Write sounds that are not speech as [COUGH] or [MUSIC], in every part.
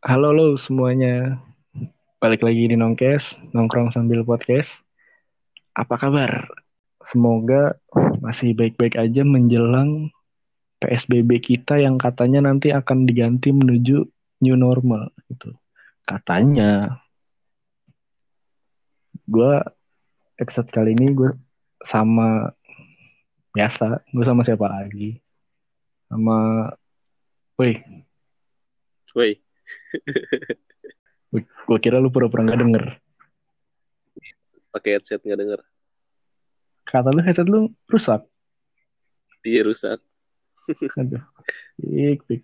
Halo lo semuanya, balik lagi di Nongkes, nongkrong sambil podcast. Apa kabar? Semoga masih baik-baik aja menjelang PSBB kita yang katanya nanti akan diganti menuju new normal gitu. Katanya. Gue episode kali ini gue sama biasa, gue sama siapa lagi? Sama, woi, Woi, gue kira lu pura-pura nggak denger. pakai headset nggak denger. Kata lu headset lu rusak. Iya rusak. [LAUGHS] Aduh, pik, pik.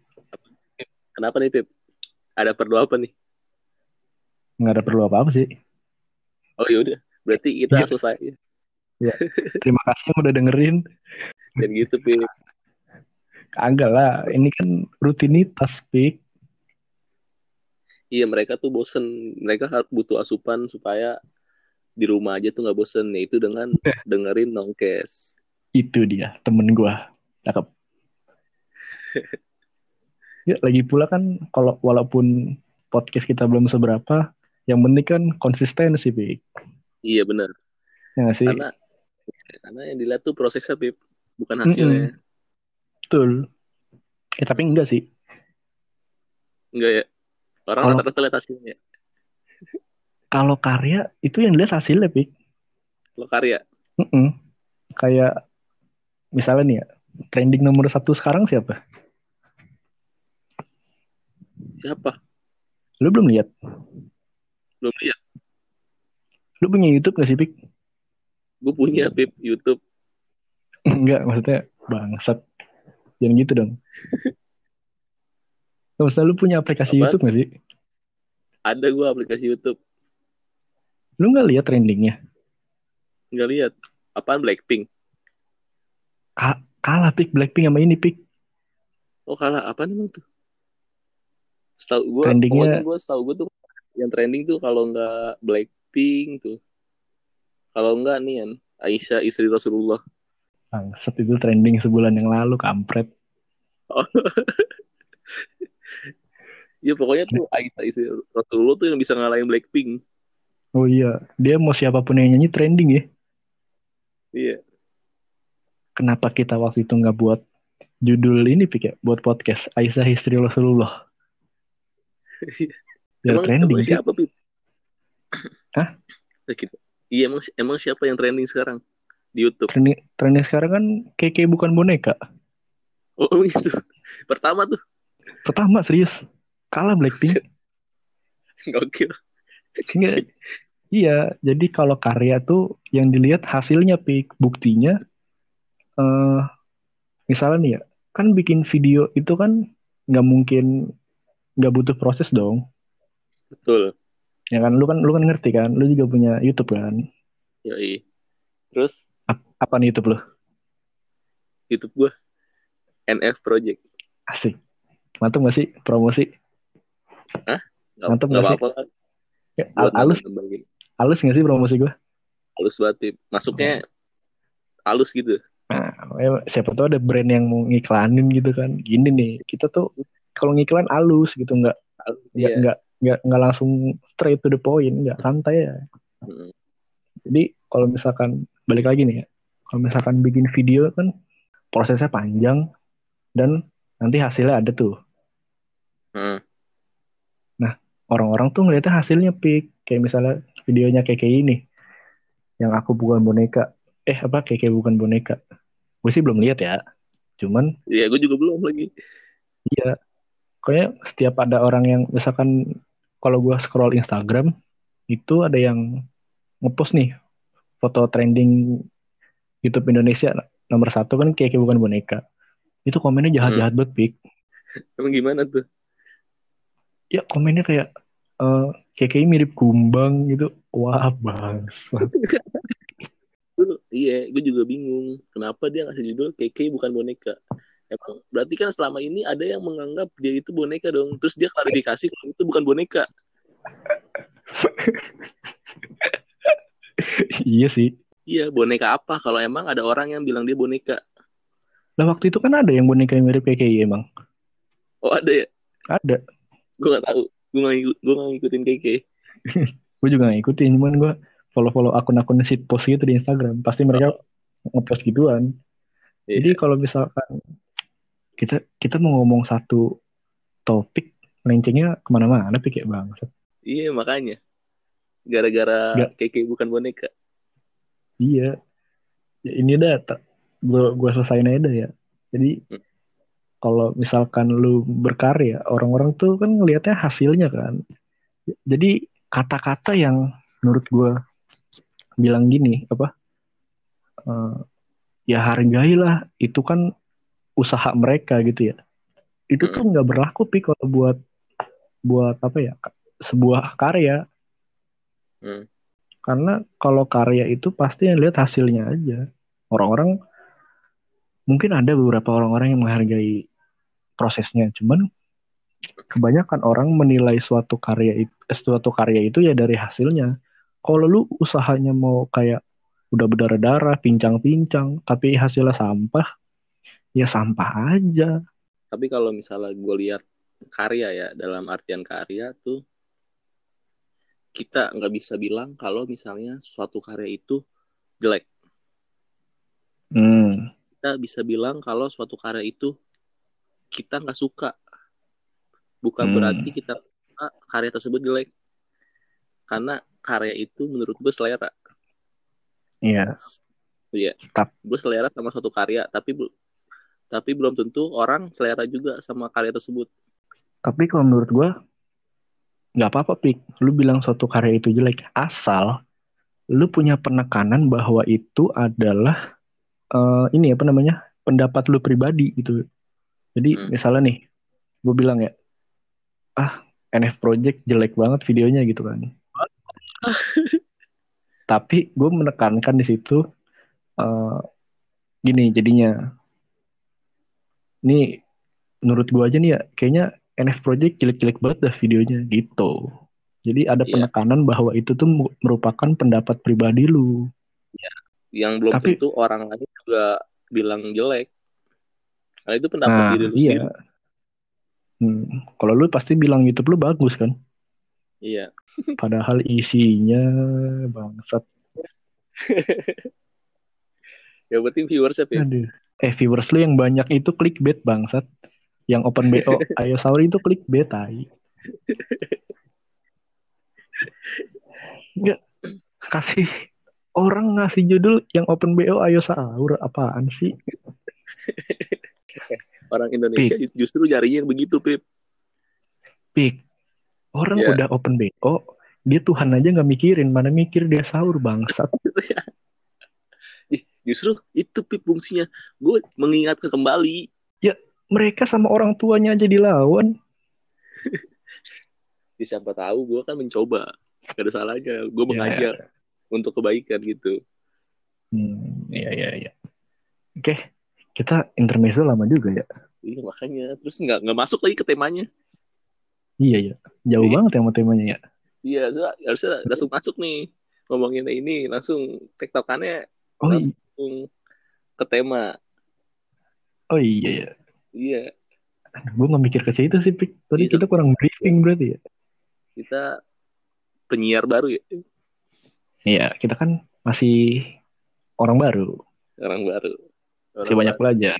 Kenapa nih Pip? Ada perlu apa nih? Nggak ada perlu apa-apa sih. Oh yaudah, berarti kita Iya. selesai. Terima kasih yang udah dengerin. Dan gitu Pip. Kagak lah, ini kan rutinitas, Pik. Iya mereka tuh bosen. Mereka harus butuh asupan supaya di rumah aja tuh nggak bosen. Yaitu dengan dengerin nongkes. Itu dia, temen gua. Cakep. [LAUGHS] Ya, lagi pula kan kalau walaupun podcast kita belum seberapa, yang penting kan konsistensi, Pik. Iya benar. Ya sih? Karena karena yang dilihat tuh prosesnya Pip, bukan hasilnya. Betul. Eh, tapi enggak sih. Enggak ya. Orang Kalau- rata-rata lihat hasilnya. Kalau karya, itu yang dilihat hasilnya, Pik. Lo karya. Mm-mm. Kayak, misalnya nih ya, trending nomor satu sekarang siapa? Siapa? Lu belum lihat? Belum lihat. Lu punya YouTube gak sih, Pik? Gue punya Pip YouTube. [LAUGHS] Enggak, maksudnya bangsat. Jangan gitu dong. [LAUGHS] Nggak, Maksudnya lu punya aplikasi Apaan? YouTube gak sih? Ada gue aplikasi YouTube. Lu nggak lihat trendingnya? Nggak lihat. Apaan Blackpink? Ka- kalah pik Blackpink sama ini pik. Oh kalah apa emang tuh? Setahu gue, Trendingnya- gue setahu gue tuh yang trending tuh kalau nggak Blackpink tuh, kalau nggak nih kan Aisyah istri Rasulullah. Bangsat itu trending sebulan yang lalu kampret. [LAUGHS] Ya pokoknya tuh Aisyah istri Rasulullah tuh yang bisa ngalahin Blackpink. Oh iya, dia mau siapa pun yang nyanyi trending ya. Iya. Kenapa kita waktu itu nggak buat judul ini pik ya? Buat podcast Aisyah istri Rasulullah. Ya [LAUGHS] emang, trending emang sih. siapa Pip? Hah? Iya emang emang siapa yang trending sekarang di YouTube? Trending, trending sekarang kan keke bukan boneka. Oh [LAUGHS] itu pertama tuh Pertama serius kalah Blackpink. [LAUGHS] gokil. Enggak. Iya, jadi kalau karya tuh yang dilihat hasilnya pik, buktinya eh misalnya nih ya, kan bikin video itu kan nggak mungkin nggak butuh proses dong. Betul. Ya kan lu kan lu kan ngerti kan, lu juga punya YouTube kan. Yoi. Terus Ap- Apa nih YouTube lu? YouTube gue NF Project. Asik. Mantap gak sih promosi? Nggak, Mantep nggak nggak sih? apa-apa kan? Ya, Buat al- halus nambah-nambahin. halus gak sih promosi gua? halus banget Pip. masuknya halus gitu Nah, ya, siapa tahu ada brand yang mau ngiklanin gitu kan. Gini nih, kita tuh kalau ngiklan halus gitu nggak nggak iya. nggak nggak nggak langsung straight to the point nggak santai ya Mm. jadi kalau misalkan balik lagi nih ya kalau misalkan bikin video kan prosesnya panjang dan nanti hasilnya ada tuh Mm. orang-orang tuh ngeliatnya hasilnya pik kayak misalnya videonya kayak kayak ini yang aku bukan boneka eh apa kayak kayak bukan boneka gue sih belum lihat ya cuman Iya, gue juga belum lagi. Iya, kayaknya setiap ada orang yang misalkan kalau gua scroll Instagram itu ada yang ngepost nih foto trending YouTube Indonesia nomor satu kan kayak, kayak bukan boneka. Itu komennya jahat-jahat banget, Pik. Emang gimana tuh? Ya komennya kayak eh kayak kayak mirip kumbang gitu. Wah, bang. Iya, gue juga bingung. Kenapa dia ngasih judul KK bukan boneka? Emang berarti kan selama ini ada yang menganggap dia itu boneka dong. Terus dia klarifikasi kalau itu bukan boneka. iya sih. Iya, boneka apa? Kalau emang ada orang yang bilang dia boneka. Lah waktu itu kan ada yang boneka yang mirip kayak emang. Oh ada ya? Ada. Gue gak tahu. gue gak, ngikut, gue gak ngikutin KK [LAUGHS] gue juga gak ngikutin cuman gue follow-follow akun-akun post gitu di Instagram. Pasti mereka ngepost gituan. Iya. jadi kalau misalkan kita kita mau ngomong satu topik melencengnya ke mana-mana pik kayak banget iya makanya. Gara-gara Nggak. KK bukan boneka. Iya. Ya, ini dah gue gue selesain aja dah ya. Jadi Hmm. Kalau misalkan lu berkarya orang-orang tuh kan ngelihatnya hasilnya kan. Jadi kata-kata yang menurut gue bilang gini apa eh, ya hargailah itu kan usaha mereka gitu ya. Itu tuh nggak berlaku pi kalau buat buat apa ya sebuah karya. Hmm. karena kalau karya itu pasti yang lihat hasilnya aja. Orang-orang mungkin ada beberapa orang-orang yang menghargai prosesnya. Cuman kebanyakan orang menilai suatu karya itu suatu karya itu ya dari hasilnya. Kalau lu usahanya mau kayak udah berdarah-darah pincang-pincang tapi hasilnya sampah ya sampah aja. Tapi kalau misalnya gue lihat karya ya dalam artian karya tuh kita nggak bisa bilang kalau misalnya suatu karya itu jelek. Hmm. Kita bisa bilang kalau suatu karya itu kita nggak suka bukan Hmm. berarti kita suka karya tersebut jelek karena karya itu menurut gue selera Iya, Iya. Tap. Gue selera sama suatu karya, tapi tapi belum tentu orang selera juga sama karya tersebut. tapi kalau menurut gua nggak apa-apa pik lu bilang suatu karya itu jelek asal lu punya penekanan bahwa itu adalah eh, ini apa namanya pendapat lu pribadi gitu. Jadi Hmm. misalnya nih gue bilang ya ah NF Project jelek banget videonya gitu kan. [LAUGHS] Tapi gue menekankan di situ eh, gini jadinya. Ini menurut gue aja nih ya kayaknya NF Project jelek-jelek banget dah videonya gitu. Jadi ada Iya. penekanan bahwa itu tuh merupakan pendapat pribadi lu. Yang belum Tapi- tentu orang lain juga bilang jelek. Karena itu pendapat nah diri lu iya sendiri. Hmm, kalau lu pasti bilang YouTube lu bagus kan Iya. [LAUGHS] padahal isinya bangsat [LAUGHS] Ya berarti viewersnya Pip. Aduh. Eh viewers lu yang banyak itu clickbait bangsat. Yang open BO [LAUGHS] Ayo Sahur itu clickbait tai. Enggak kasih orang ngasih judul yang open BO Ayo Sahur apaan sih? [LAUGHS] Orang Indonesia justru nyarinya yang begitu Pip. Pik. Orang Iya. udah open BO, dia Tuhan aja nggak mikirin, mana mikir dia sahur bangsat. [LAUGHS] Justru itu Pip fungsinya. Gue mengingatkan kembali. Mereka sama orang tuanya aja dilawan. [LAUGHS] Ya, siapa tahu gue kan mencoba. Gak ada salahnya. Gue Ya. mengajak untuk kebaikan gitu. Hmm, iya iya iya. Oke, kita intermezzo lama juga ya. Iya makanya. Terus nggak nggak masuk lagi ke temanya. Iya ya, jauh Iya. banget ya sama temanya ya. Iya, harusnya- langsung masuk nih. Ngomongin ini langsung tektokannya Oh, langsung ke tema. oh iya ya. Iya, Gue nggak mikir ke situ sih, Pik. Tadi Iya. kita kurang briefing berarti ya. kita penyiar baru ya, Iya, kita kan masih orang baru, orang baru. Orang masih banyak baru belajar.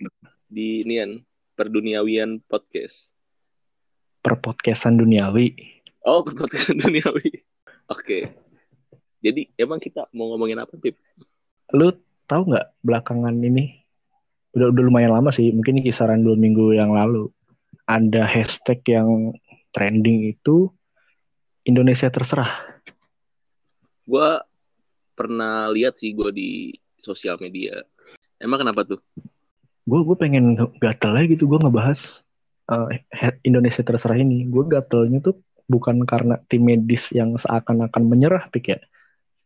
di nian perduniawian podcast. Per podcastan duniawi. Oh, podcast duniawi. Oke. Jadi emang kita mau ngomongin apa, Pip? Lu tahu nggak belakangan ini? Udah, udah lumayan lama sih, mungkin kisaran dua minggu yang lalu. Ada hashtag yang trending itu Indonesia terserah. Gua pernah lihat sih gue di sosial media. Emang kenapa tuh? gue gue pengen gatel aja gitu gue ngebahas he- Indonesia terserah ini gue gatelnya tuh bukan karena tim medis yang seakan-akan menyerah pik ya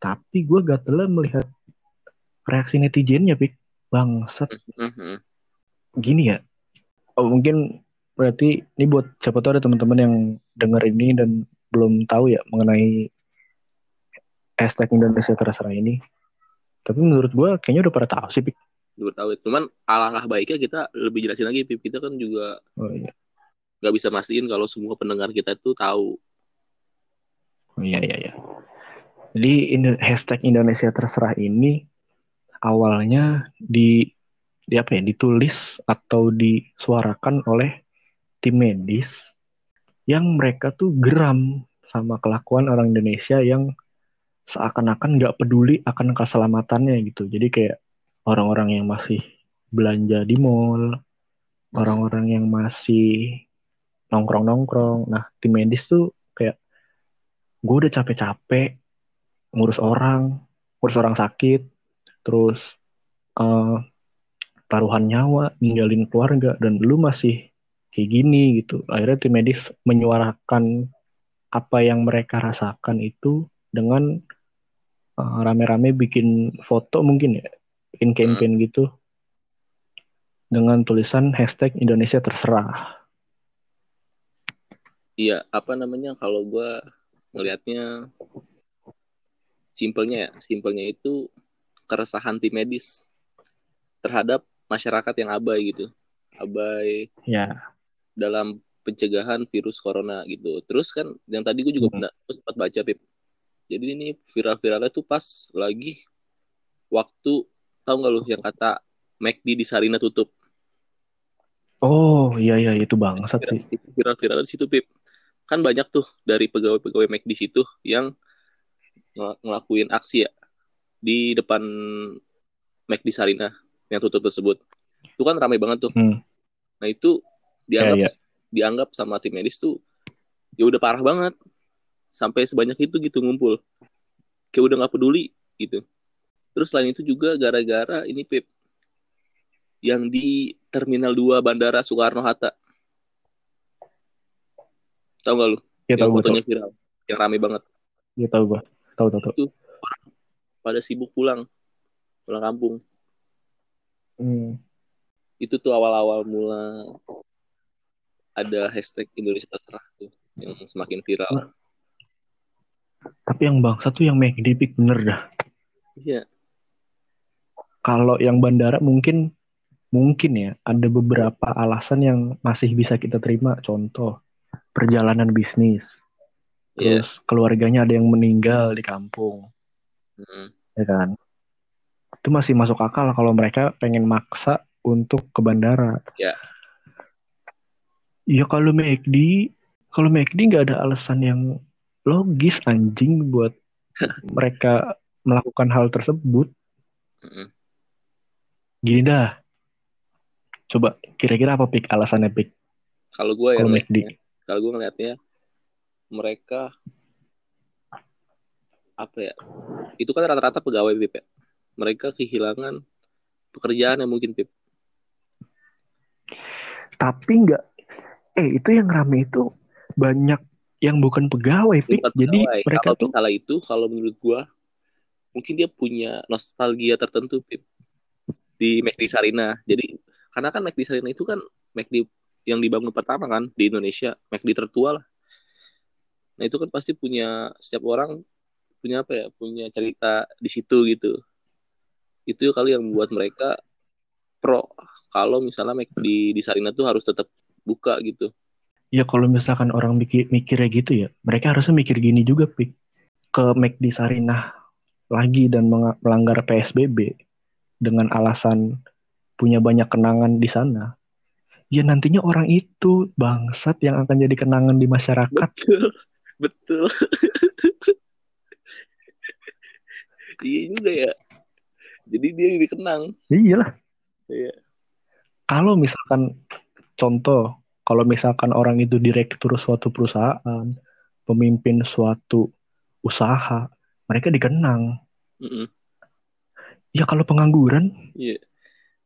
tapi gue gatelnya melihat reaksi netizennya pik bangsat Mhm. gini ya oh mungkin berarti ini buat siapa tahu ada teman-teman yang denger ini dan belum tahu ya mengenai hashtag Indonesia terserah ini tapi menurut gue kayaknya udah pada tahu sih pik Gue tahu. Cuman alangkah baiknya kita lebih jelasin lagi, Pip. Kita kan juga oh, iya. nggak bisa mastiin kalau semua pendengar kita itu tahu Iya iya iya. Jadi ini hashtag Indonesia terserah ini awalnya di, di apa ya ditulis atau disuarakan oleh tim medis yang mereka tuh geram sama kelakuan orang Indonesia yang seakan-akan nggak peduli akan keselamatannya gitu. Jadi kayak orang-orang yang masih belanja di mall, orang-orang yang masih nongkrong-nongkrong. Nah, tim medis tuh kayak gue udah capek-capek ngurus orang, ngurus orang sakit, terus uh, taruhan nyawa, ninggalin keluarga, dan lu masih kayak gini gitu. Akhirnya tim medis menyuarakan apa yang mereka rasakan itu dengan uh, rame-rame bikin foto mungkin ya, bikin campaign hmm. gitu dengan tulisan hashtag Indonesia terserah. Iya, apa namanya kalau gue ngelihatnya simpelnya ya, simpelnya itu keresahan tim medis terhadap masyarakat yang abai gitu, abai ya. dalam pencegahan virus corona gitu. Terus kan yang tadi gue juga hmm. sempat baca pip. Jadi ini viral-viralnya tuh pas lagi waktu tahu nggak lu yang kata McD di Sarina tutup. Oh iya iya itu bangsat sih. Viral-viral di situ Pip. Kan banyak tuh dari pegawai-pegawai Mac di situ yang ng ngelakuin aksi ya di depan Mac di Sarina yang tutup tersebut. Itu kan ramai banget tuh. Hmm. Nah itu dianggap yeah, yeah. dianggap sama tim medis tuh ya udah parah banget sampai sebanyak itu gitu ngumpul. Kayak udah nggak peduli gitu. Terus selain itu juga gara-gara ini Pip yang di Terminal 2 Bandara Soekarno-Hatta. Tahu gak lu? Ya, yang tahu, fotonya viral, yang rame banget. Iya tahu gua. Tahu tahu tahu. Itu pada sibuk pulang, pulang kampung. Hmm. Itu tuh awal-awal mula ada hashtag Indonesia terserah tuh yang semakin viral. Tapi yang bangsa tuh yang make Pik bener dah. Iya. Kalau yang bandara mungkin mungkin ya ada beberapa alasan yang masih bisa kita terima. Contoh perjalanan bisnis, yeah. terus keluarganya ada yang meninggal di kampung, mm. ya kan? Itu masih masuk akal kalau mereka pengen maksa untuk ke bandara. Ya. Yeah. Ya kalau McD, kalau McD nggak ada alasan yang logis anjing buat [LAUGHS] mereka melakukan hal tersebut. Mm. Gini dah, Coba kira-kira apa pik alasannya pik? Kalau gue ya, kalau gue ngeliatnya mereka apa ya? Itu kan rata-rata pegawai pip ya. Mereka kehilangan pekerjaan yang mungkin pip. Tapi enggak, eh itu yang rame itu banyak yang bukan pegawai pik. Bukan Jadi pegawai. mereka kalau tuh salah itu kalau menurut gue mungkin dia punya nostalgia tertentu pip di McD Sarina. Jadi karena kan McD Sarina itu kan McD yang dibangun pertama kan di Indonesia, McD tertua lah. Nah itu kan pasti punya setiap orang punya apa ya, punya cerita di situ gitu. Itu kali yang membuat mereka pro kalau misalnya McD di Sarina tuh harus tetap buka gitu. Ya kalau misalkan orang mikir mikirnya gitu ya, mereka harusnya mikir gini juga, Pik. Ke McD Sarinah lagi dan melanggar PSBB dengan alasan punya banyak kenangan di sana, ya nantinya orang itu bangsat yang akan jadi kenangan di masyarakat. Betul, betul. [LAUGHS] iya juga ya. Jadi dia dikenang. Iyalah. Iya. Kalau misalkan contoh, kalau misalkan orang itu direktur suatu perusahaan, pemimpin suatu usaha, mereka dikenang. Mm -mm. Ya kalau pengangguran, iya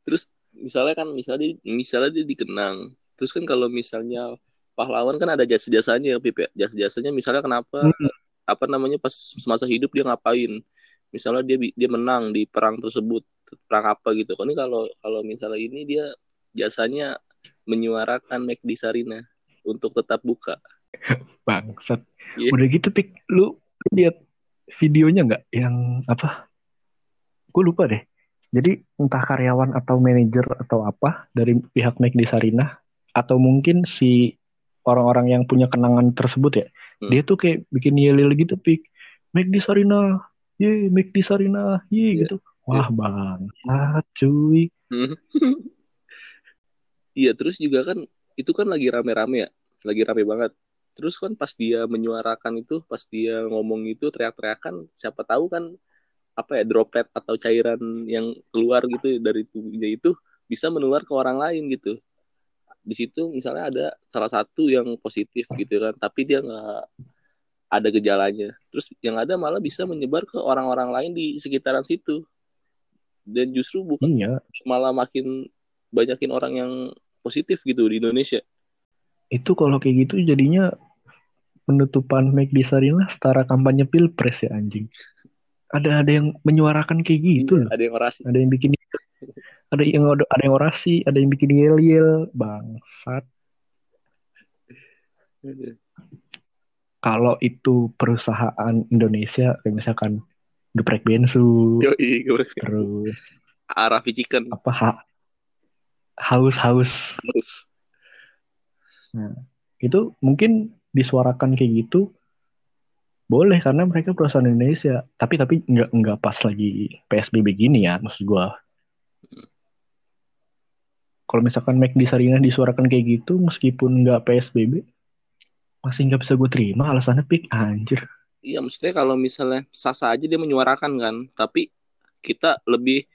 terus misalnya kan misalnya misalnya dia dikenang terus kan kalau misalnya pahlawan kan ada jasa jasanya pip ya jasa jasanya misalnya kenapa hmm. apa namanya pas semasa hidup dia ngapain misalnya dia dia menang di perang tersebut perang apa gitu kan ini kalau kalau misalnya ini dia jasanya menyuarakan Mac di Sarina untuk tetap buka [LAUGHS] bangsat yeah. udah gitu pik lu lihat videonya nggak yang apa gue lupa deh jadi entah karyawan atau manajer atau apa dari pihak McD Sarinah atau mungkin si orang-orang yang punya kenangan tersebut ya, Hmm. Dia tuh kayak bikin yel-yel gitu pik. Di Sarina, ye, di Sarina, ye Iya. gitu. Wah banget cuy. [LAUGHS] Iya, terus juga kan itu kan lagi rame-rame ya, lagi rame banget. Terus kan pas dia menyuarakan itu, pas dia ngomong itu teriak-teriakan, siapa tahu kan apa ya droplet atau cairan yang keluar gitu dari tubuhnya itu bisa menular ke orang lain gitu. Di situ misalnya ada salah satu yang positif gitu kan, tapi dia nggak ada gejalanya. Terus yang ada malah bisa menyebar ke orang-orang lain di sekitaran situ. Dan justru bukan Iya, malah makin banyakin orang yang positif gitu di Indonesia. itu kalau kayak gitu jadinya penutupan make di Sarina setara kampanye pilpres ya anjing. Ada ada yang menyuarakan kayak gitu loh. Ada yang orasi. Ada yang bikin ada yang ada yang orasi, ada yang bikin yel-yel, bangsat. Kalau itu perusahaan Indonesia kayak misalkan geprek bensu, Yoi, gue terus Arafi Chicken. apa ha- haus-haus Terus. itu mungkin disuarakan kayak gitu boleh karena mereka perusahaan Indonesia. Tapi tapi nggak nggak pas lagi PSBB gini ya maksud gua. Kalau misalkan Mac di Sarina disuarakan kayak gitu meskipun nggak PSBB masih nggak bisa gue terima alasannya pik. Anjir. Iya, maksudnya kalau misalnya sasa aja dia menyuarakan kan, tapi kita lebih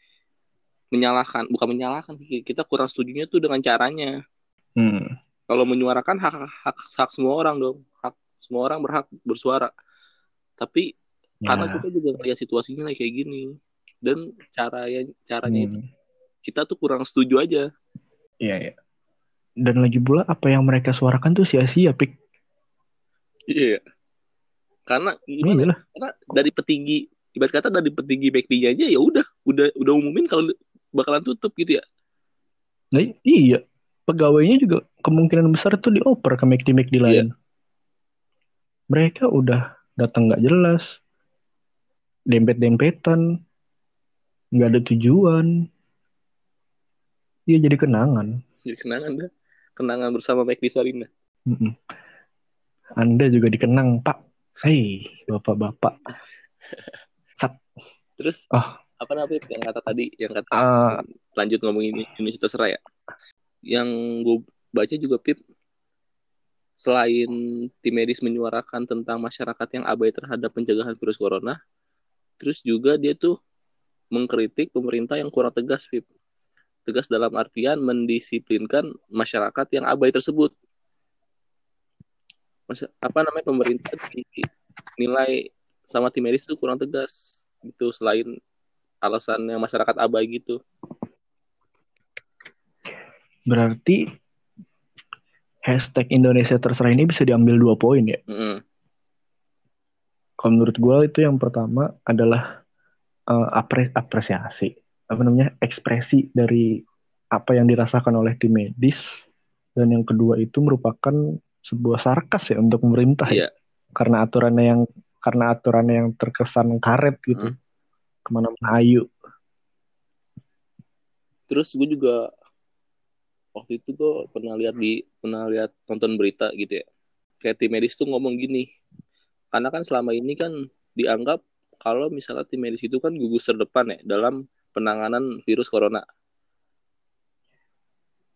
menyalahkan, bukan menyalahkan, kita kurang setujunya tuh dengan caranya. hmm. Kalau menyuarakan hak hak hak semua orang dong, hak semua orang berhak bersuara. Tapi karena ya. kita juga ngeliat situasinya kayak gini dan cara yang caranya itu Hmm. kita tuh kurang setuju aja. Iya, iya. Dan lagi pula apa yang mereka suarakan tuh sia-sia, Pik. Iya. Karena Ini gimana? ya? lah. Karena dari petinggi ibarat kata dari petinggi backd aja ya udah udah udah umumin kalau bakalan tutup gitu ya. Nah, iya. Pegawainya juga kemungkinan besar tuh dioper ke McD-McD lain. Mereka udah datang nggak jelas. Dempet-dempetan. Nggak ada tujuan. Iya jadi kenangan. Jadi kenangan dah. Kenangan bersama Mike Sarina. Anda juga dikenang, Pak. [LAUGHS] Hei, bapak-bapak. [LAUGHS] Terus Oh. Apa namanya yang kata tadi yang kata Ah, lanjut ngomongin Indonesia terserah ya. Yang gue baca juga Pip selain tim medis menyuarakan tentang masyarakat yang abai terhadap pencegahan virus corona, terus juga dia tuh mengkritik pemerintah yang kurang tegas Pip. Tegas dalam artian mendisiplinkan masyarakat yang abai tersebut. Mas, apa namanya pemerintah dinilai sama tim medis tuh kurang tegas gitu selain alasannya masyarakat abai gitu. berarti hashtag Indonesia terserah ini bisa diambil dua poin ya. Mm-mm. Kalau menurut gue itu yang pertama adalah eh, apre- apresiasi, apa namanya ekspresi dari apa yang dirasakan oleh tim medis, dan yang kedua itu merupakan sebuah sarkas ya untuk pemerintah ya. Iya. karena aturannya yang karena aturannya yang terkesan karet gitu, Hmm. Ke mana-mana ayu. Terus gue juga waktu itu gue pernah lihat di pernah lihat nonton berita gitu ya. Kayak tim medis tuh ngomong gini. Karena kan selama ini kan dianggap kalau misalnya tim medis itu kan gugus terdepan ya dalam penanganan virus corona.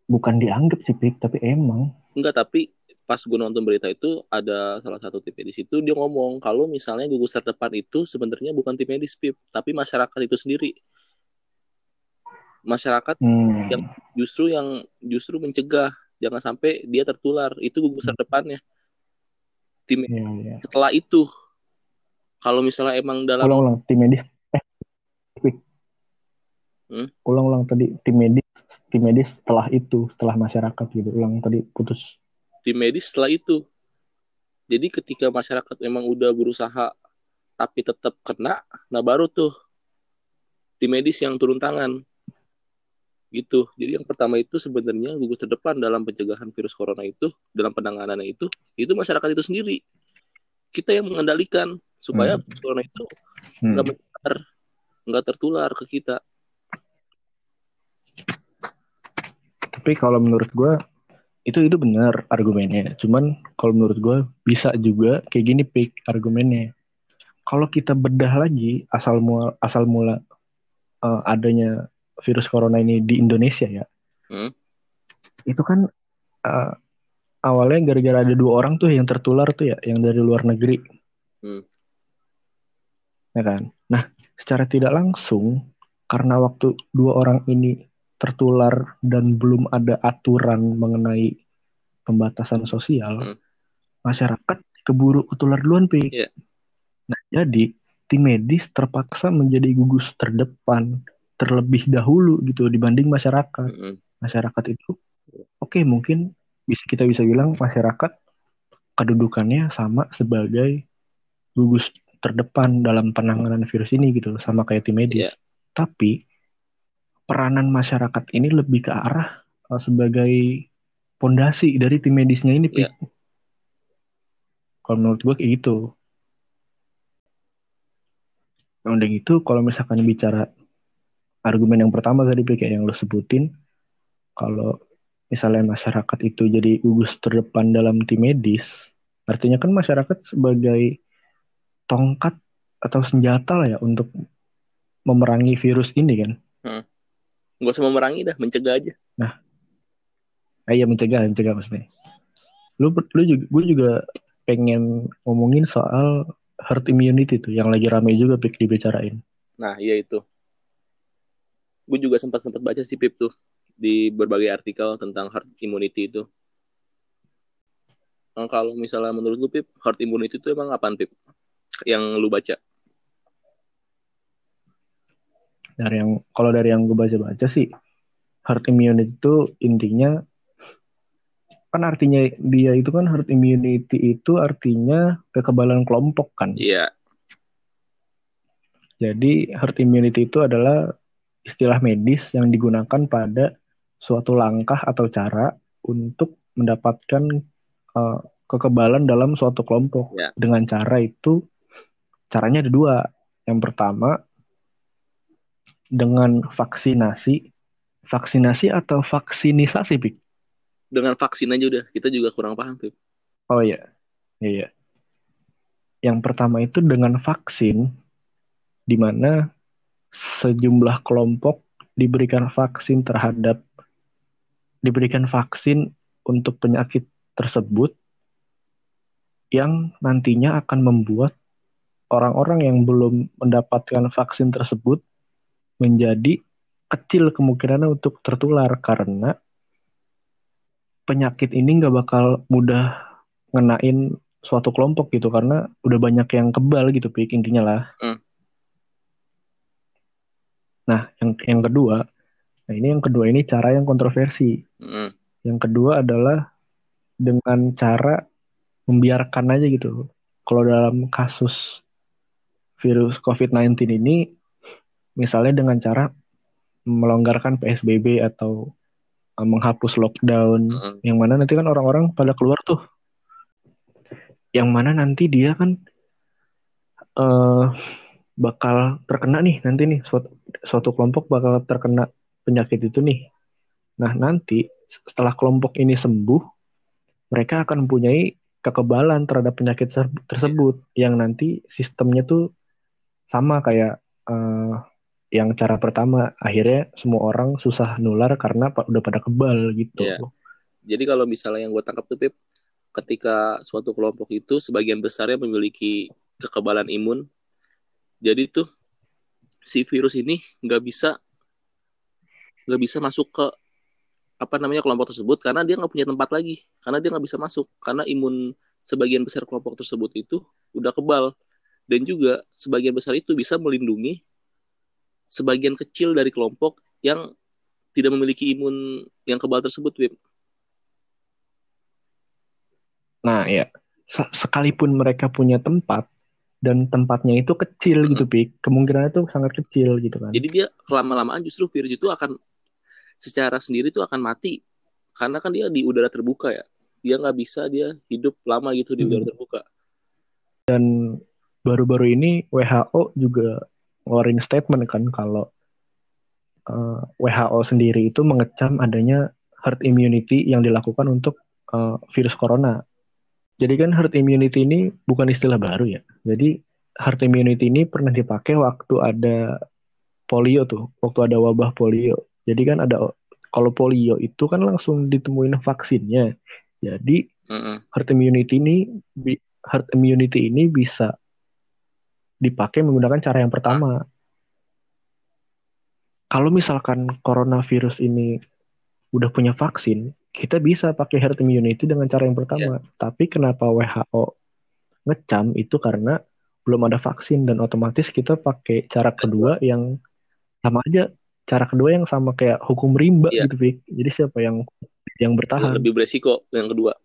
Bukan dianggap sih, Pik, tapi emang. Enggak, tapi pas gue nonton berita itu ada salah satu tim medis itu dia ngomong kalau misalnya gugus terdepan itu sebenarnya bukan tim medis Pip, tapi masyarakat itu sendiri. Masyarakat Hmm. Yang- justru yang justru mencegah jangan sampai dia tertular itu gugus terdepannya. Tim Iya, iya. setelah itu kalau misalnya emang dalam Ulang-ulang tim medis. Eh. Hmm? Ulang-ulang tadi tim medis, tim medis setelah itu, setelah masyarakat gitu. Ulang tadi putus. Tim medis setelah itu. Jadi ketika masyarakat memang udah berusaha tapi tetap kena, nah baru tuh tim medis yang turun tangan. Gitu. Jadi yang pertama itu sebenarnya gugus terdepan dalam pencegahan virus corona itu, dalam penanganannya itu, itu masyarakat itu sendiri. Kita yang mengendalikan supaya Hmm. virus corona itu Hmm. nggak menyebar, nggak tertular ke kita. Tapi kalau menurut gue itu itu benar argumennya. Cuman kalau menurut gue bisa juga kayak gini pick argumennya. Kalau kita bedah lagi asal mula asal mula uh, adanya virus corona ini di Indonesia ya. Hmm. itu kan uh, awalnya gara-gara ada dua orang tuh yang tertular tuh ya yang dari luar negeri. Hmm. ya kan? Nah secara tidak langsung karena waktu dua orang ini tertular dan belum ada aturan mengenai pembatasan sosial, Hmm. masyarakat keburu ketular duluan, Pi. Iya. Nah, jadi tim medis terpaksa menjadi gugus terdepan terlebih dahulu gitu dibanding masyarakat. Mm-mm. Masyarakat itu oke mungkin bisa kita bisa bilang masyarakat kedudukannya sama sebagai gugus terdepan dalam penanganan virus ini gitu, sama kayak tim medis. Iya. Tapi peranan masyarakat ini lebih ke arah uh, sebagai pondasi dari tim medisnya ini. Iya. Kalau menurut gue kayak gitu. Nah, udah gitu, kalau misalkan bicara argumen yang pertama tadi, kayak yang lo sebutin, kalau misalnya masyarakat itu jadi gugus terdepan dalam tim medis, artinya kan masyarakat sebagai tongkat atau senjata lah ya untuk memerangi virus ini kan. Nggak usah memerangi dah, mencegah aja. Ah, iya mencegah, mencegah maksudnya. Lu, lu juga, gue juga pengen ngomongin soal herd immunity tuh, yang lagi rame juga pik dibicarain. Nah, iya itu. Gue juga sempat-sempat baca sih Pip tuh di berbagai artikel tentang herd immunity itu. Nah, kalau misalnya menurut lu Pip, herd immunity itu emang apaan Pip? Yang lu baca? Dari yang kalau dari yang gue baca-baca sih, herd immunity itu intinya kan artinya dia itu kan herd immunity itu artinya kekebalan kelompok kan. Iya, Jadi herd immunity itu adalah istilah medis yang digunakan pada suatu langkah atau cara untuk mendapatkan uh, kekebalan dalam suatu kelompok. Ya. Dengan cara itu caranya ada dua. Yang pertama dengan vaksinasi, vaksinasi atau vaksinisasi, Pik? dengan vaksin aja udah. Kita juga kurang paham Pip. Oh iya, iya. iya. Yang pertama itu dengan vaksin, di mana sejumlah kelompok diberikan vaksin terhadap diberikan vaksin untuk penyakit tersebut yang nantinya akan membuat orang-orang yang belum mendapatkan vaksin tersebut menjadi kecil kemungkinan untuk tertular karena penyakit ini nggak bakal mudah ngenain suatu kelompok gitu karena udah banyak yang kebal gitu pik intinya lah. Hmm. Nah yang yang kedua, nah ini yang kedua ini cara yang kontroversi. Mm. Yang kedua adalah dengan cara membiarkan aja gitu. Kalau dalam kasus virus COVID-19 ini, misalnya dengan cara melonggarkan PSBB atau uh, menghapus lockdown, Mm. yang mana nanti kan orang-orang pada keluar tuh. Yang mana nanti dia kan eh bakal terkena nih nanti nih suatu, suatu kelompok bakal terkena penyakit itu nih. Nah nanti setelah kelompok ini sembuh, mereka akan mempunyai kekebalan terhadap penyakit ter- tersebut yang nanti sistemnya tuh sama kayak eh, yang cara pertama akhirnya semua orang susah nular karena udah pada kebal gitu. Iya. Jadi kalau misalnya yang gue tangkap tuh Pip, ketika suatu kelompok itu sebagian besarnya memiliki kekebalan imun, jadi tuh si virus ini nggak bisa nggak bisa masuk ke apa namanya kelompok tersebut karena dia nggak punya tempat lagi, karena dia nggak bisa masuk karena imun sebagian besar kelompok tersebut itu udah kebal dan juga sebagian besar itu bisa melindungi sebagian kecil dari kelompok yang tidak memiliki imun yang kebal tersebut, Pip. Nah ya se- sekalipun mereka punya tempat dan tempatnya itu kecil Mm. gitu pik kemungkinannya tuh sangat kecil gitu kan. Jadi dia lama-lamaan justru virus itu akan secara sendiri itu akan mati karena kan dia di udara terbuka ya. Dia nggak bisa dia hidup lama gitu di Hmm. udara terbuka. Dan baru-baru ini WHO juga ngeluarin statement kan kalau eh, WHO sendiri itu mengecam adanya herd immunity yang dilakukan untuk uh, virus corona. Jadi kan herd immunity ini bukan istilah baru ya. Jadi herd immunity ini pernah dipakai waktu ada polio tuh, waktu ada wabah polio. Jadi kan ada kalau polio itu kan langsung ditemuin vaksinnya. Jadi mm -hmm. herd immunity ini herd immunity ini bisa dipakai menggunakan cara yang pertama. Kalau misalkan coronavirus ini udah punya vaksin, kita bisa pakai herd immunity dengan cara yang pertama. Yeah. Tapi kenapa WHO ngecam itu karena belum ada vaksin dan otomatis kita pakai cara kedua yang sama aja. Cara kedua yang sama kayak hukum rimba yeah. gitu, Vic. Jadi siapa yang yang bertahan? Lebih beresiko yang kedua.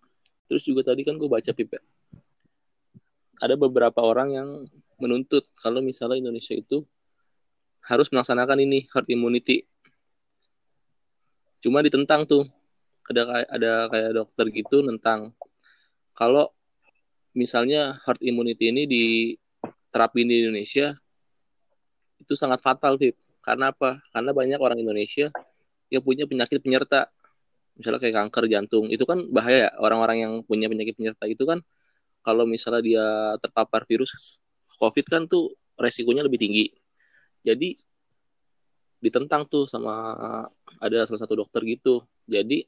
Terus juga tadi kan gue baca Pip Ada beberapa orang yang menuntut kalau misalnya Indonesia itu harus melaksanakan ini herd immunity. Cuma ditentang tuh ada ada kayak dokter gitu tentang kalau misalnya herd immunity ini diterapin di Indonesia itu sangat fatal, Vip. Karena apa? Karena banyak orang Indonesia yang punya penyakit penyerta. Misalnya kayak kanker jantung. Itu kan bahaya Orang-orang yang punya penyakit penyerta itu kan kalau misalnya dia terpapar virus COVID kan tuh resikonya lebih tinggi. Jadi ditentang tuh sama ada salah satu dokter gitu. Jadi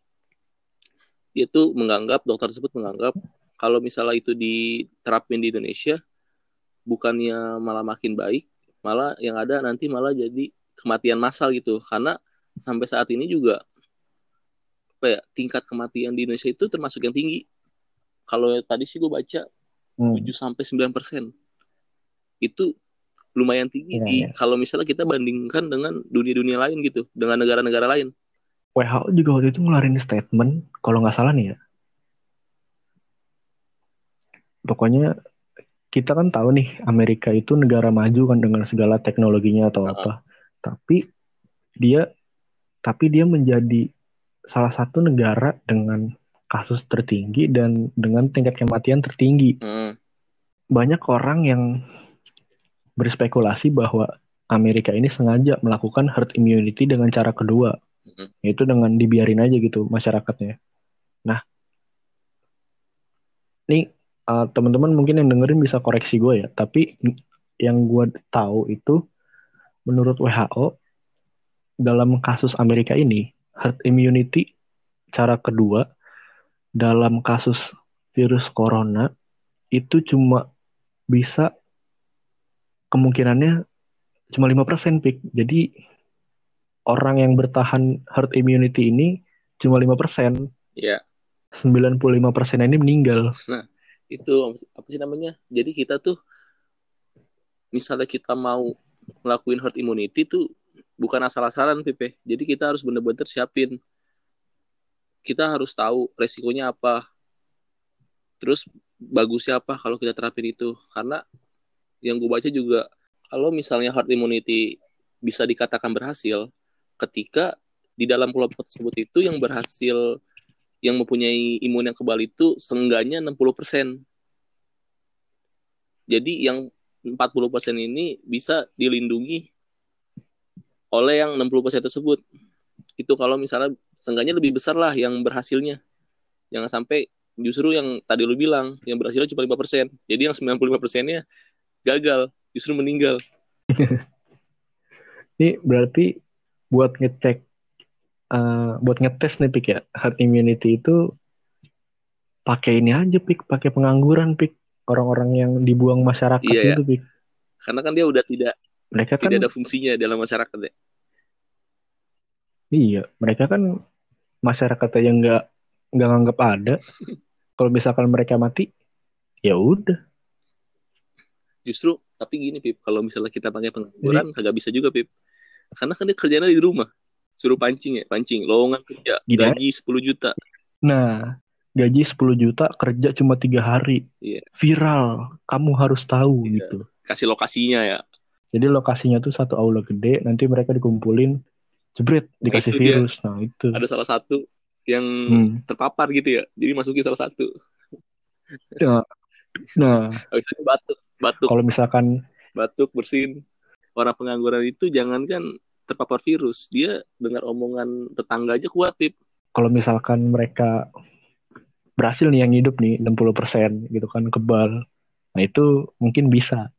dia tuh menganggap dokter tersebut menganggap kalau misalnya itu diterapin di Indonesia bukannya malah makin baik malah yang ada nanti malah jadi kematian massal gitu karena sampai saat ini juga apa ya tingkat kematian di Indonesia itu termasuk yang tinggi kalau tadi sih gue baca hmm. 7 sampai sembilan persen itu lumayan tinggi ya, di ya. kalau misalnya kita bandingkan dengan dunia-dunia lain gitu dengan negara-negara lain WHO juga waktu itu ngeluarin statement kalau nggak salah nih ya pokoknya kita kan tahu nih Amerika itu negara maju kan dengan segala teknologinya atau uh -huh. apa tapi dia tapi dia menjadi salah satu negara dengan kasus tertinggi dan dengan tingkat kematian tertinggi. Uh. Banyak orang yang berspekulasi bahwa Amerika ini sengaja melakukan herd immunity dengan cara kedua hmm. yaitu dengan dibiarin aja gitu masyarakatnya nah ini uh, teman-teman mungkin yang dengerin bisa koreksi gue ya tapi yang gue tahu itu menurut WHO dalam kasus Amerika ini herd immunity cara kedua dalam kasus virus corona itu cuma bisa kemungkinannya cuma lima persen pik jadi orang yang bertahan herd immunity ini cuma lima persen. Iya. Sembilan puluh lima persen ini meninggal. Nah, itu apa sih namanya? Jadi kita tuh misalnya kita mau ngelakuin herd immunity tuh bukan asal-asalan Pipe. Jadi kita harus bener-bener siapin. Kita harus tahu resikonya apa. Terus bagusnya apa kalau kita terapin itu. Karena yang gue baca juga kalau misalnya herd immunity bisa dikatakan berhasil, ketika di dalam kelompok tersebut itu yang berhasil yang mempunyai imun yang kebal itu seenggaknya 60%. Jadi yang 40% ini bisa dilindungi oleh yang 60% tersebut. Itu kalau misalnya seenggaknya lebih besar lah yang berhasilnya. Jangan sampai justru yang tadi lu bilang yang berhasilnya cuma 5%. Jadi yang 95%-nya gagal, justru meninggal. [LAUGHS] Ini berarti buat ngecek uh, buat ngetes nih pik ya herd immunity itu pakai ini aja pik pakai pengangguran pik orang-orang yang dibuang masyarakat iya, itu ya. pik karena kan dia udah tidak mereka tidak kan, ada fungsinya dalam masyarakat ya iya mereka kan masyarakat yang nggak nggak nganggap ada. Kalau misalkan mereka mati ya udah. Justru tapi gini pip kalau misalnya kita pakai pengangguran kagak bisa juga pip. Karena kan dia kerjanya di rumah. Suruh pancing ya pancing. Lowongan kerja Gila. gaji 10 juta. Nah gaji 10 juta kerja cuma tiga hari. Yeah. viral. Kamu harus tahu yeah. gitu. Kasih lokasinya ya. Jadi lokasinya tuh satu aula gede nanti mereka dikumpulin jebret dikasih nah, virus dia. nah itu ada salah satu yang hmm. terpapar gitu ya jadi masukin salah satu nah, nah. batuk batuk kalau misalkan batuk bersin orang pengangguran itu jangan kan terpapar virus dia dengar omongan tetangga aja kuat pip kalau misalkan mereka berhasil nih yang hidup nih 60% gitu kan kebal. Nah, itu mungkin bisa.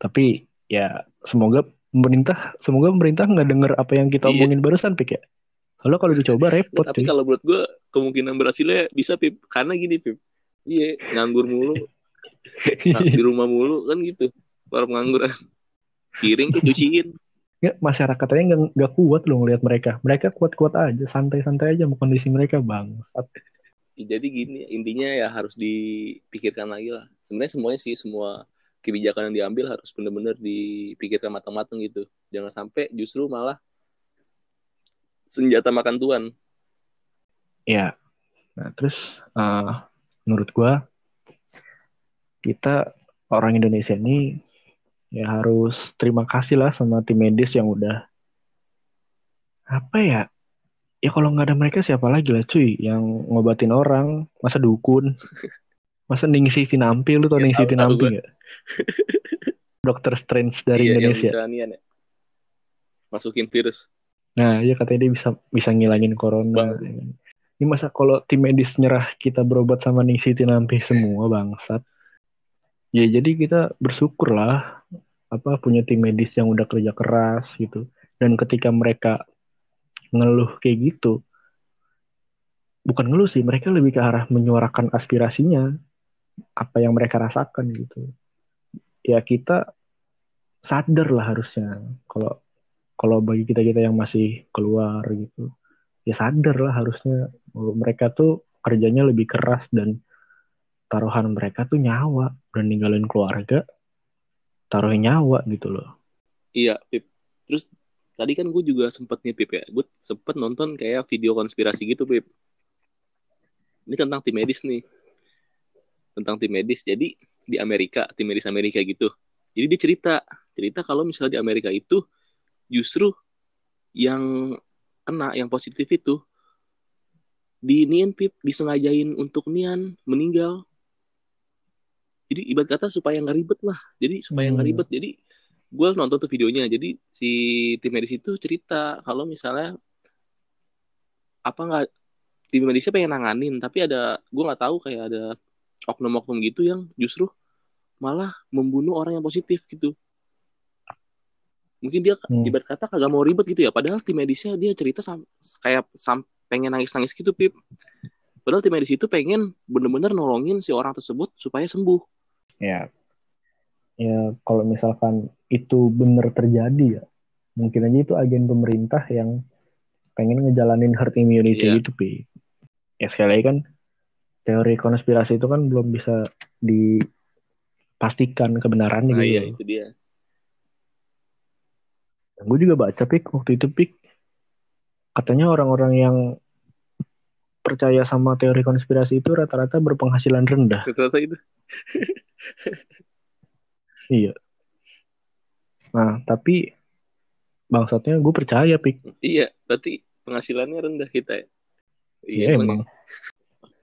Tapi ya semoga pemerintah semoga pemerintah nggak dengar apa yang kita Iya. omongin barusan pik ya. Kalau kalau [LAUGHS] dicoba repot Nah, tapi kalau menurut gue kemungkinan berhasilnya bisa pip karena gini pip iya nganggur mulu [LAUGHS] nah, di rumah mulu kan gitu para pengangguran [LAUGHS] piring tuh cuciin Nggak, masyarakatnya nggak nggak kuat loh ngelihat mereka. Mereka kuat-kuat aja, santai-santai aja mau kondisi mereka bang. Ya, jadi gini intinya ya harus dipikirkan lagi lah sebenarnya semuanya sih semua kebijakan yang diambil harus benar-benar dipikirkan matang-matang gitu. Jangan sampai justru malah senjata makan tuan Ya. Nah terus eh, menurut gua kita orang Indonesia ini ya harus terima kasih lah sama tim medis yang udah apa ya? Ya kalau nggak ada mereka siapa lagi lah cuy yang ngobatin orang masa dukun [LAUGHS] masa Ningsih Tinampi lu tau Ya, tahu Tinampi nggak? [LAUGHS] Dokter Strange dari Iya, Indonesia. yang bisa nian ya. Masukin virus. Nah iya katanya dia bisa bisa ngilangin corona Bang. ini masa kalau tim medis nyerah kita berobat sama Ningsih Tinampi semua bangsat. Ya jadi kita bersyukur lah apa punya tim medis yang udah kerja keras gitu. Dan ketika mereka ngeluh kayak gitu bukan ngeluh sih mereka lebih ke arah menyuarakan aspirasinya apa yang mereka rasakan gitu ya kita sadar lah harusnya kalau kalau bagi kita kita yang masih keluar gitu ya sadar lah harusnya mereka tuh kerjanya lebih keras dan taruhan mereka tuh nyawa dan ninggalin keluarga taruhin nyawa gitu loh Iya, Pip. Terus tadi kan gue juga sempet nih, Pip ya. Gue sempet nonton kayak video konspirasi gitu, Pip. Ini tentang tim medis nih. Tentang tim medis. Jadi di Amerika, tim medis Amerika gitu. Jadi dia cerita, cerita kalau misalnya di Amerika itu justru yang kena, yang positif itu di nian Pip, disengajain untuk nian meninggal. Jadi ibarat kata supaya nggak ribet lah. Jadi supaya nggak Hmm. ribet. Jadi gue nonton tuh videonya jadi si tim medis itu cerita kalau misalnya apa nggak tim medisnya pengen nanganin tapi ada gue nggak tahu kayak ada oknum-oknum gitu yang justru malah membunuh orang yang positif gitu. Mungkin dia Hmm. ibarat kata kagak mau ribet gitu ya padahal tim medisnya dia cerita sam- kayak sam pengen nangis-nangis gitu pip. Padahal tim medis itu pengen bener-bener nolongin si orang tersebut supaya sembuh. Ya. Ya kalau misalkan itu benar terjadi ya mungkin aja itu agen pemerintah yang pengen ngejalanin herd immunity Iya. gitu pi ya sekali lagi kan teori konspirasi itu kan belum bisa dipastikan kebenarannya nah gitu. iya itu dia. Gue juga baca pik waktu itu pik. Katanya orang-orang yang percaya sama teori konspirasi itu rata-rata berpenghasilan rendah. Ternyata itu. [LAUGHS] Iya. Nah tapi bangsatnya gue percaya pik. Iya, berarti penghasilannya rendah kita ya. Iya emang.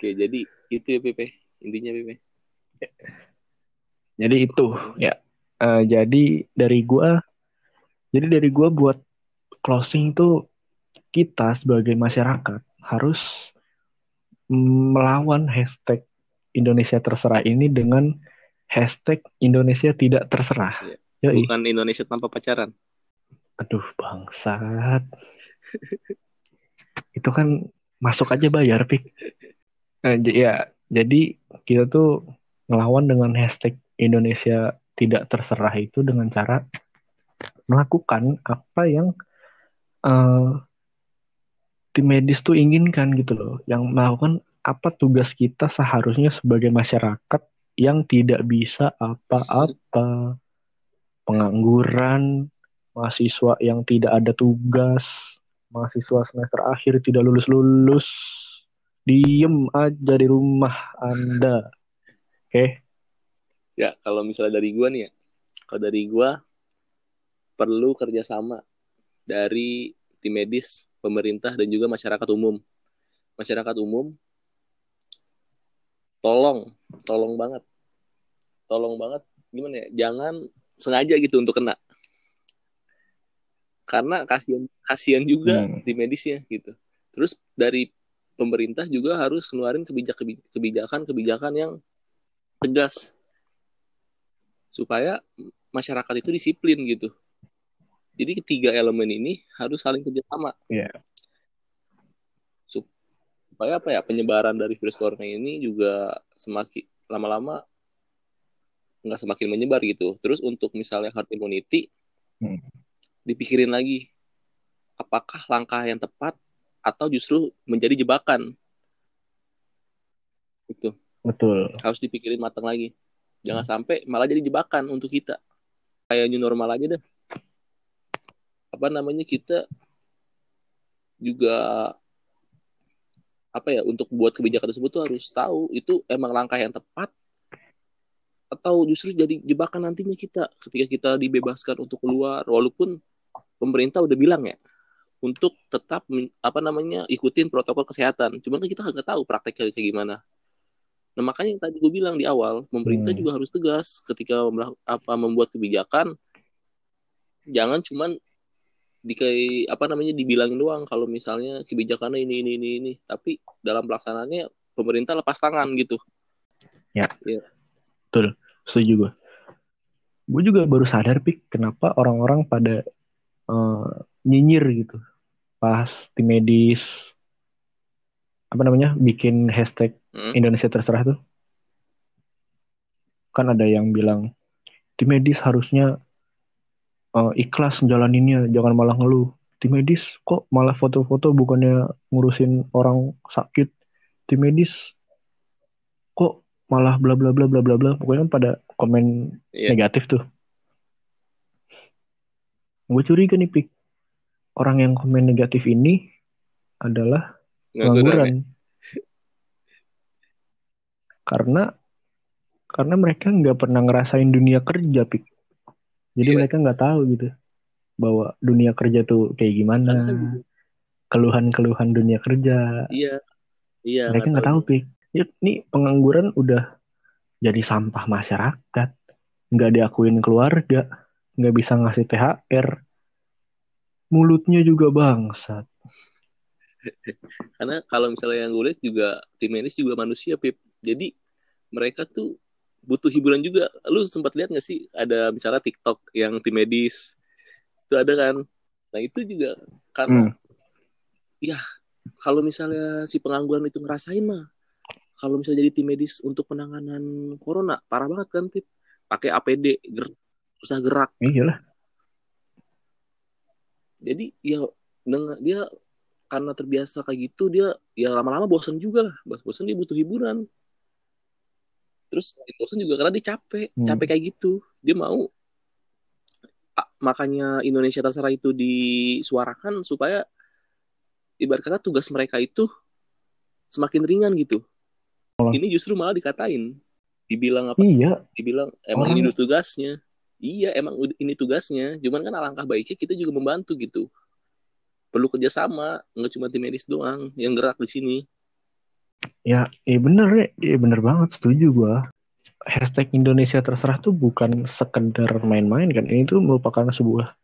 Ya. Oke, jadi itu ya Pepe. Intinya Pepe. Jadi itu ya. Eh, jadi dari gua jadi dari gua buat closing tuh kita sebagai masyarakat harus melawan hashtag Indonesia terserah ini dengan hashtag Indonesia tidak terserah. Yoi. Bukan Indonesia tanpa pacaran. Aduh bangsat. [LAUGHS] Itu kan masuk aja bayar pik. Nah, ya jadi kita tuh ngelawan dengan hashtag Indonesia tidak terserah itu dengan cara melakukan apa yang eh, tim medis tuh inginkan gitu loh. Yang melakukan apa tugas kita seharusnya sebagai masyarakat yang tidak bisa apa-apa. Pengangguran, mahasiswa yang tidak ada tugas, mahasiswa semester akhir tidak lulus-lulus, diem aja di rumah Anda. Oke, Ya, kalau misalnya dari gua nih ya. Kalau dari gua perlu kerjasama dari tim medis, pemerintah dan juga masyarakat umum. Masyarakat umum tolong, tolong banget. Tolong banget gimana ya? Jangan sengaja gitu untuk kena. Karena kasihan kasihan juga Hmm. tim medisnya gitu. terus dari pemerintah juga harus ngeluarin kebijakan-kebijakan yang tegas supaya masyarakat itu disiplin gitu. Jadi ketiga elemen ini harus saling kerjasama. Iya. Supaya apa ya penyebaran dari virus corona ini juga semakin lama-lama nggak semakin menyebar gitu. Terus untuk misalnya herd immunity, hmm. dipikirin lagi apakah langkah yang tepat atau justru menjadi jebakan. Itu. Betul. Harus dipikirin matang lagi. Jangan hmm. sampai malah jadi jebakan untuk kita. Kayak new normal aja deh. Apa namanya kita juga apa ya untuk buat kebijakan tersebut tuh harus tahu itu emang langkah yang tepat atau justru jadi jebakan nantinya kita ketika kita dibebaskan untuk keluar walaupun pemerintah udah bilang ya untuk tetap apa namanya ikutin protokol kesehatan. Cuman kan kita nggak tahu prakteknya kayak gimana. Nah makanya yang tadi gue bilang di awal, pemerintah hmm. juga harus tegas ketika apa membuat kebijakan. Jangan cuman di kayak apa namanya dibilangin doang kalau misalnya kebijakannya ini ini ini ini, tapi dalam pelaksanaannya pemerintah lepas tangan gitu. Ya. ya. Betul, setuju gue. Gue juga baru sadar pik kenapa orang-orang pada uh, nyinyir gitu pas tim medis apa namanya bikin hashtag hmm. Indonesia terserah tuh. Kan ada yang bilang tim medis harusnya uh, ikhlas jalaninnya jangan malah ngeluh. Tim medis kok malah foto-foto bukannya ngurusin orang sakit. Tim medis kok malah bla bla bla bla bla bla. Pokoknya pada komen yeah. negatif tuh. Gue curiga nih pik orang yang komen negatif ini adalah pengangguran. [LAUGHS] Karena karena mereka nggak pernah ngerasain dunia kerja, pik. Jadi yeah. mereka nggak tahu gitu bahwa dunia kerja tuh kayak gimana, keluhan-keluhan dunia kerja. Iya, iya. Mereka nggak tahu, pik. Ya, ini pengangguran udah jadi sampah masyarakat, nggak diakuin keluarga, nggak bisa ngasih THR, mulutnya juga bangsat. [LAUGHS] Karena kalau misalnya yang gue lihat juga tim medis juga manusia, Pip. Jadi mereka tuh butuh hiburan juga. Lu sempat lihat gak sih ada misalnya TikTok yang tim medis itu ada kan? Nah itu juga karena hmm. ya kalau misalnya si pengangguran itu ngerasain mah, kalau misalnya jadi tim medis untuk penanganan corona parah banget kan, Pip. Pakai APD, ger susah gerak. Iyalah jadi ya dengan dia karena terbiasa kayak gitu dia ya lama-lama bosan juga lah. Bosan dia butuh hiburan. Terus bosan juga karena dia capek hmm. capek kayak gitu. Dia mau makanya Indonesia terserah itu disuarakan supaya ibarat kata tugas mereka itu semakin ringan gitu. Ini justru malah dikatain. Dibilang apa? Iya. Dibilang emang Orang... ini tugasnya iya emang ini tugasnya. Cuman kan alangkah baiknya kita juga membantu gitu. Perlu kerjasama nggak cuma tim medis doang yang gerak di sini. Ya iya bener ya iya bener banget setuju gua. Hashtag Indonesia terserah tuh bukan sekedar main-main kan. Ini tuh merupakan sebuah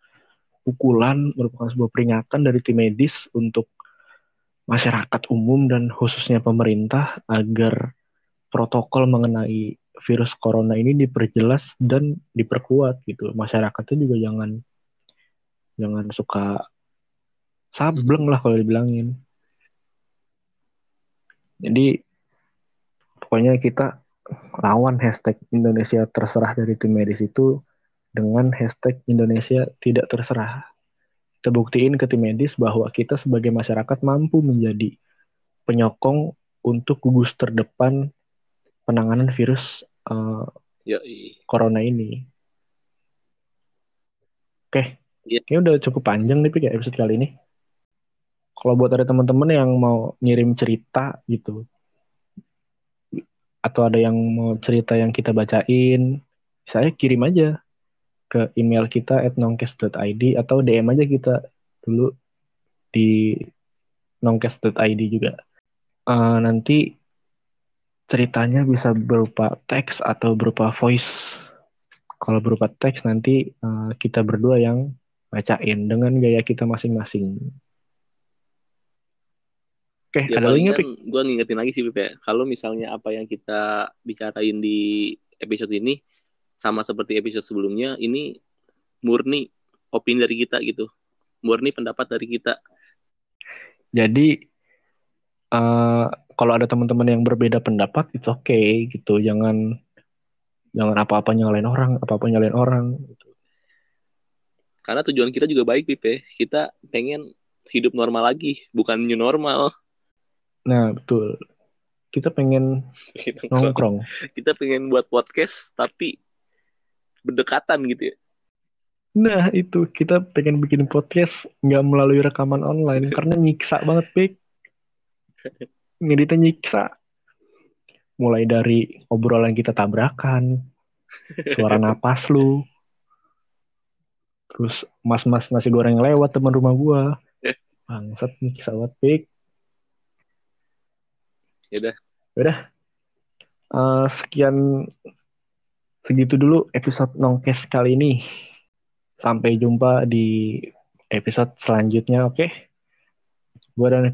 pukulan merupakan sebuah peringatan dari tim medis untuk masyarakat umum dan khususnya pemerintah agar protokol mengenai virus corona ini diperjelas dan diperkuat gitu. Masyarakatnya juga jangan jangan suka sableng lah kalau dibilangin. Jadi pokoknya kita lawan hashtag Indonesia terserah dari tim medis itu dengan hashtag Indonesia tidak terserah. Kita buktiin ke tim medis bahwa kita sebagai masyarakat mampu menjadi penyokong untuk gugus terdepan penanganan virus uh, corona ini. Oke, okay. ini udah cukup panjang nih ya episode kali ini. Kalau buat ada teman-teman yang mau ngirim cerita gitu, atau ada yang mau cerita yang kita bacain, saya kirim aja ke email kita at nongkes.id atau DM aja kita dulu di nongkes.id juga. Uh, nanti ceritanya bisa berupa teks atau berupa voice. Kalau berupa teks nanti uh, kita berdua yang bacain dengan gaya kita masing-masing. Oke, ya ada palingan gue ngingetin lagi sih Pip ya kalau misalnya apa yang kita bicarain di episode ini sama seperti episode sebelumnya ini murni opini dari kita gitu murni pendapat dari kita Jadi uh, kalau ada teman-teman yang berbeda pendapat, itu oke okay, gitu. Jangan jangan apa-apa nyalain orang, apa-apa nyalain orang. Gitu. karena tujuan kita juga baik Pip ya kita pengen hidup normal lagi bukan new normal Nah betul. Kita pengen [LAUGHS] nongkrong. [LAUGHS] kita pengen buat podcast tapi berdekatan gitu ya Nah itu kita pengen bikin podcast nggak melalui rekaman online [LAUGHS] karena nyiksa banget pik. Ngeditnya nyiksa. Mulai dari obrolan kita tabrakan, suara [LAUGHS] napas lu, terus mas-mas nasi goreng lewat teman rumah gua. Bangsat nyiksa banget pik. ya udah Udah. Eh, sekian segitu dulu episode nongkes kali ini. Sampai jumpa di episode selanjutnya, oke? Gua dan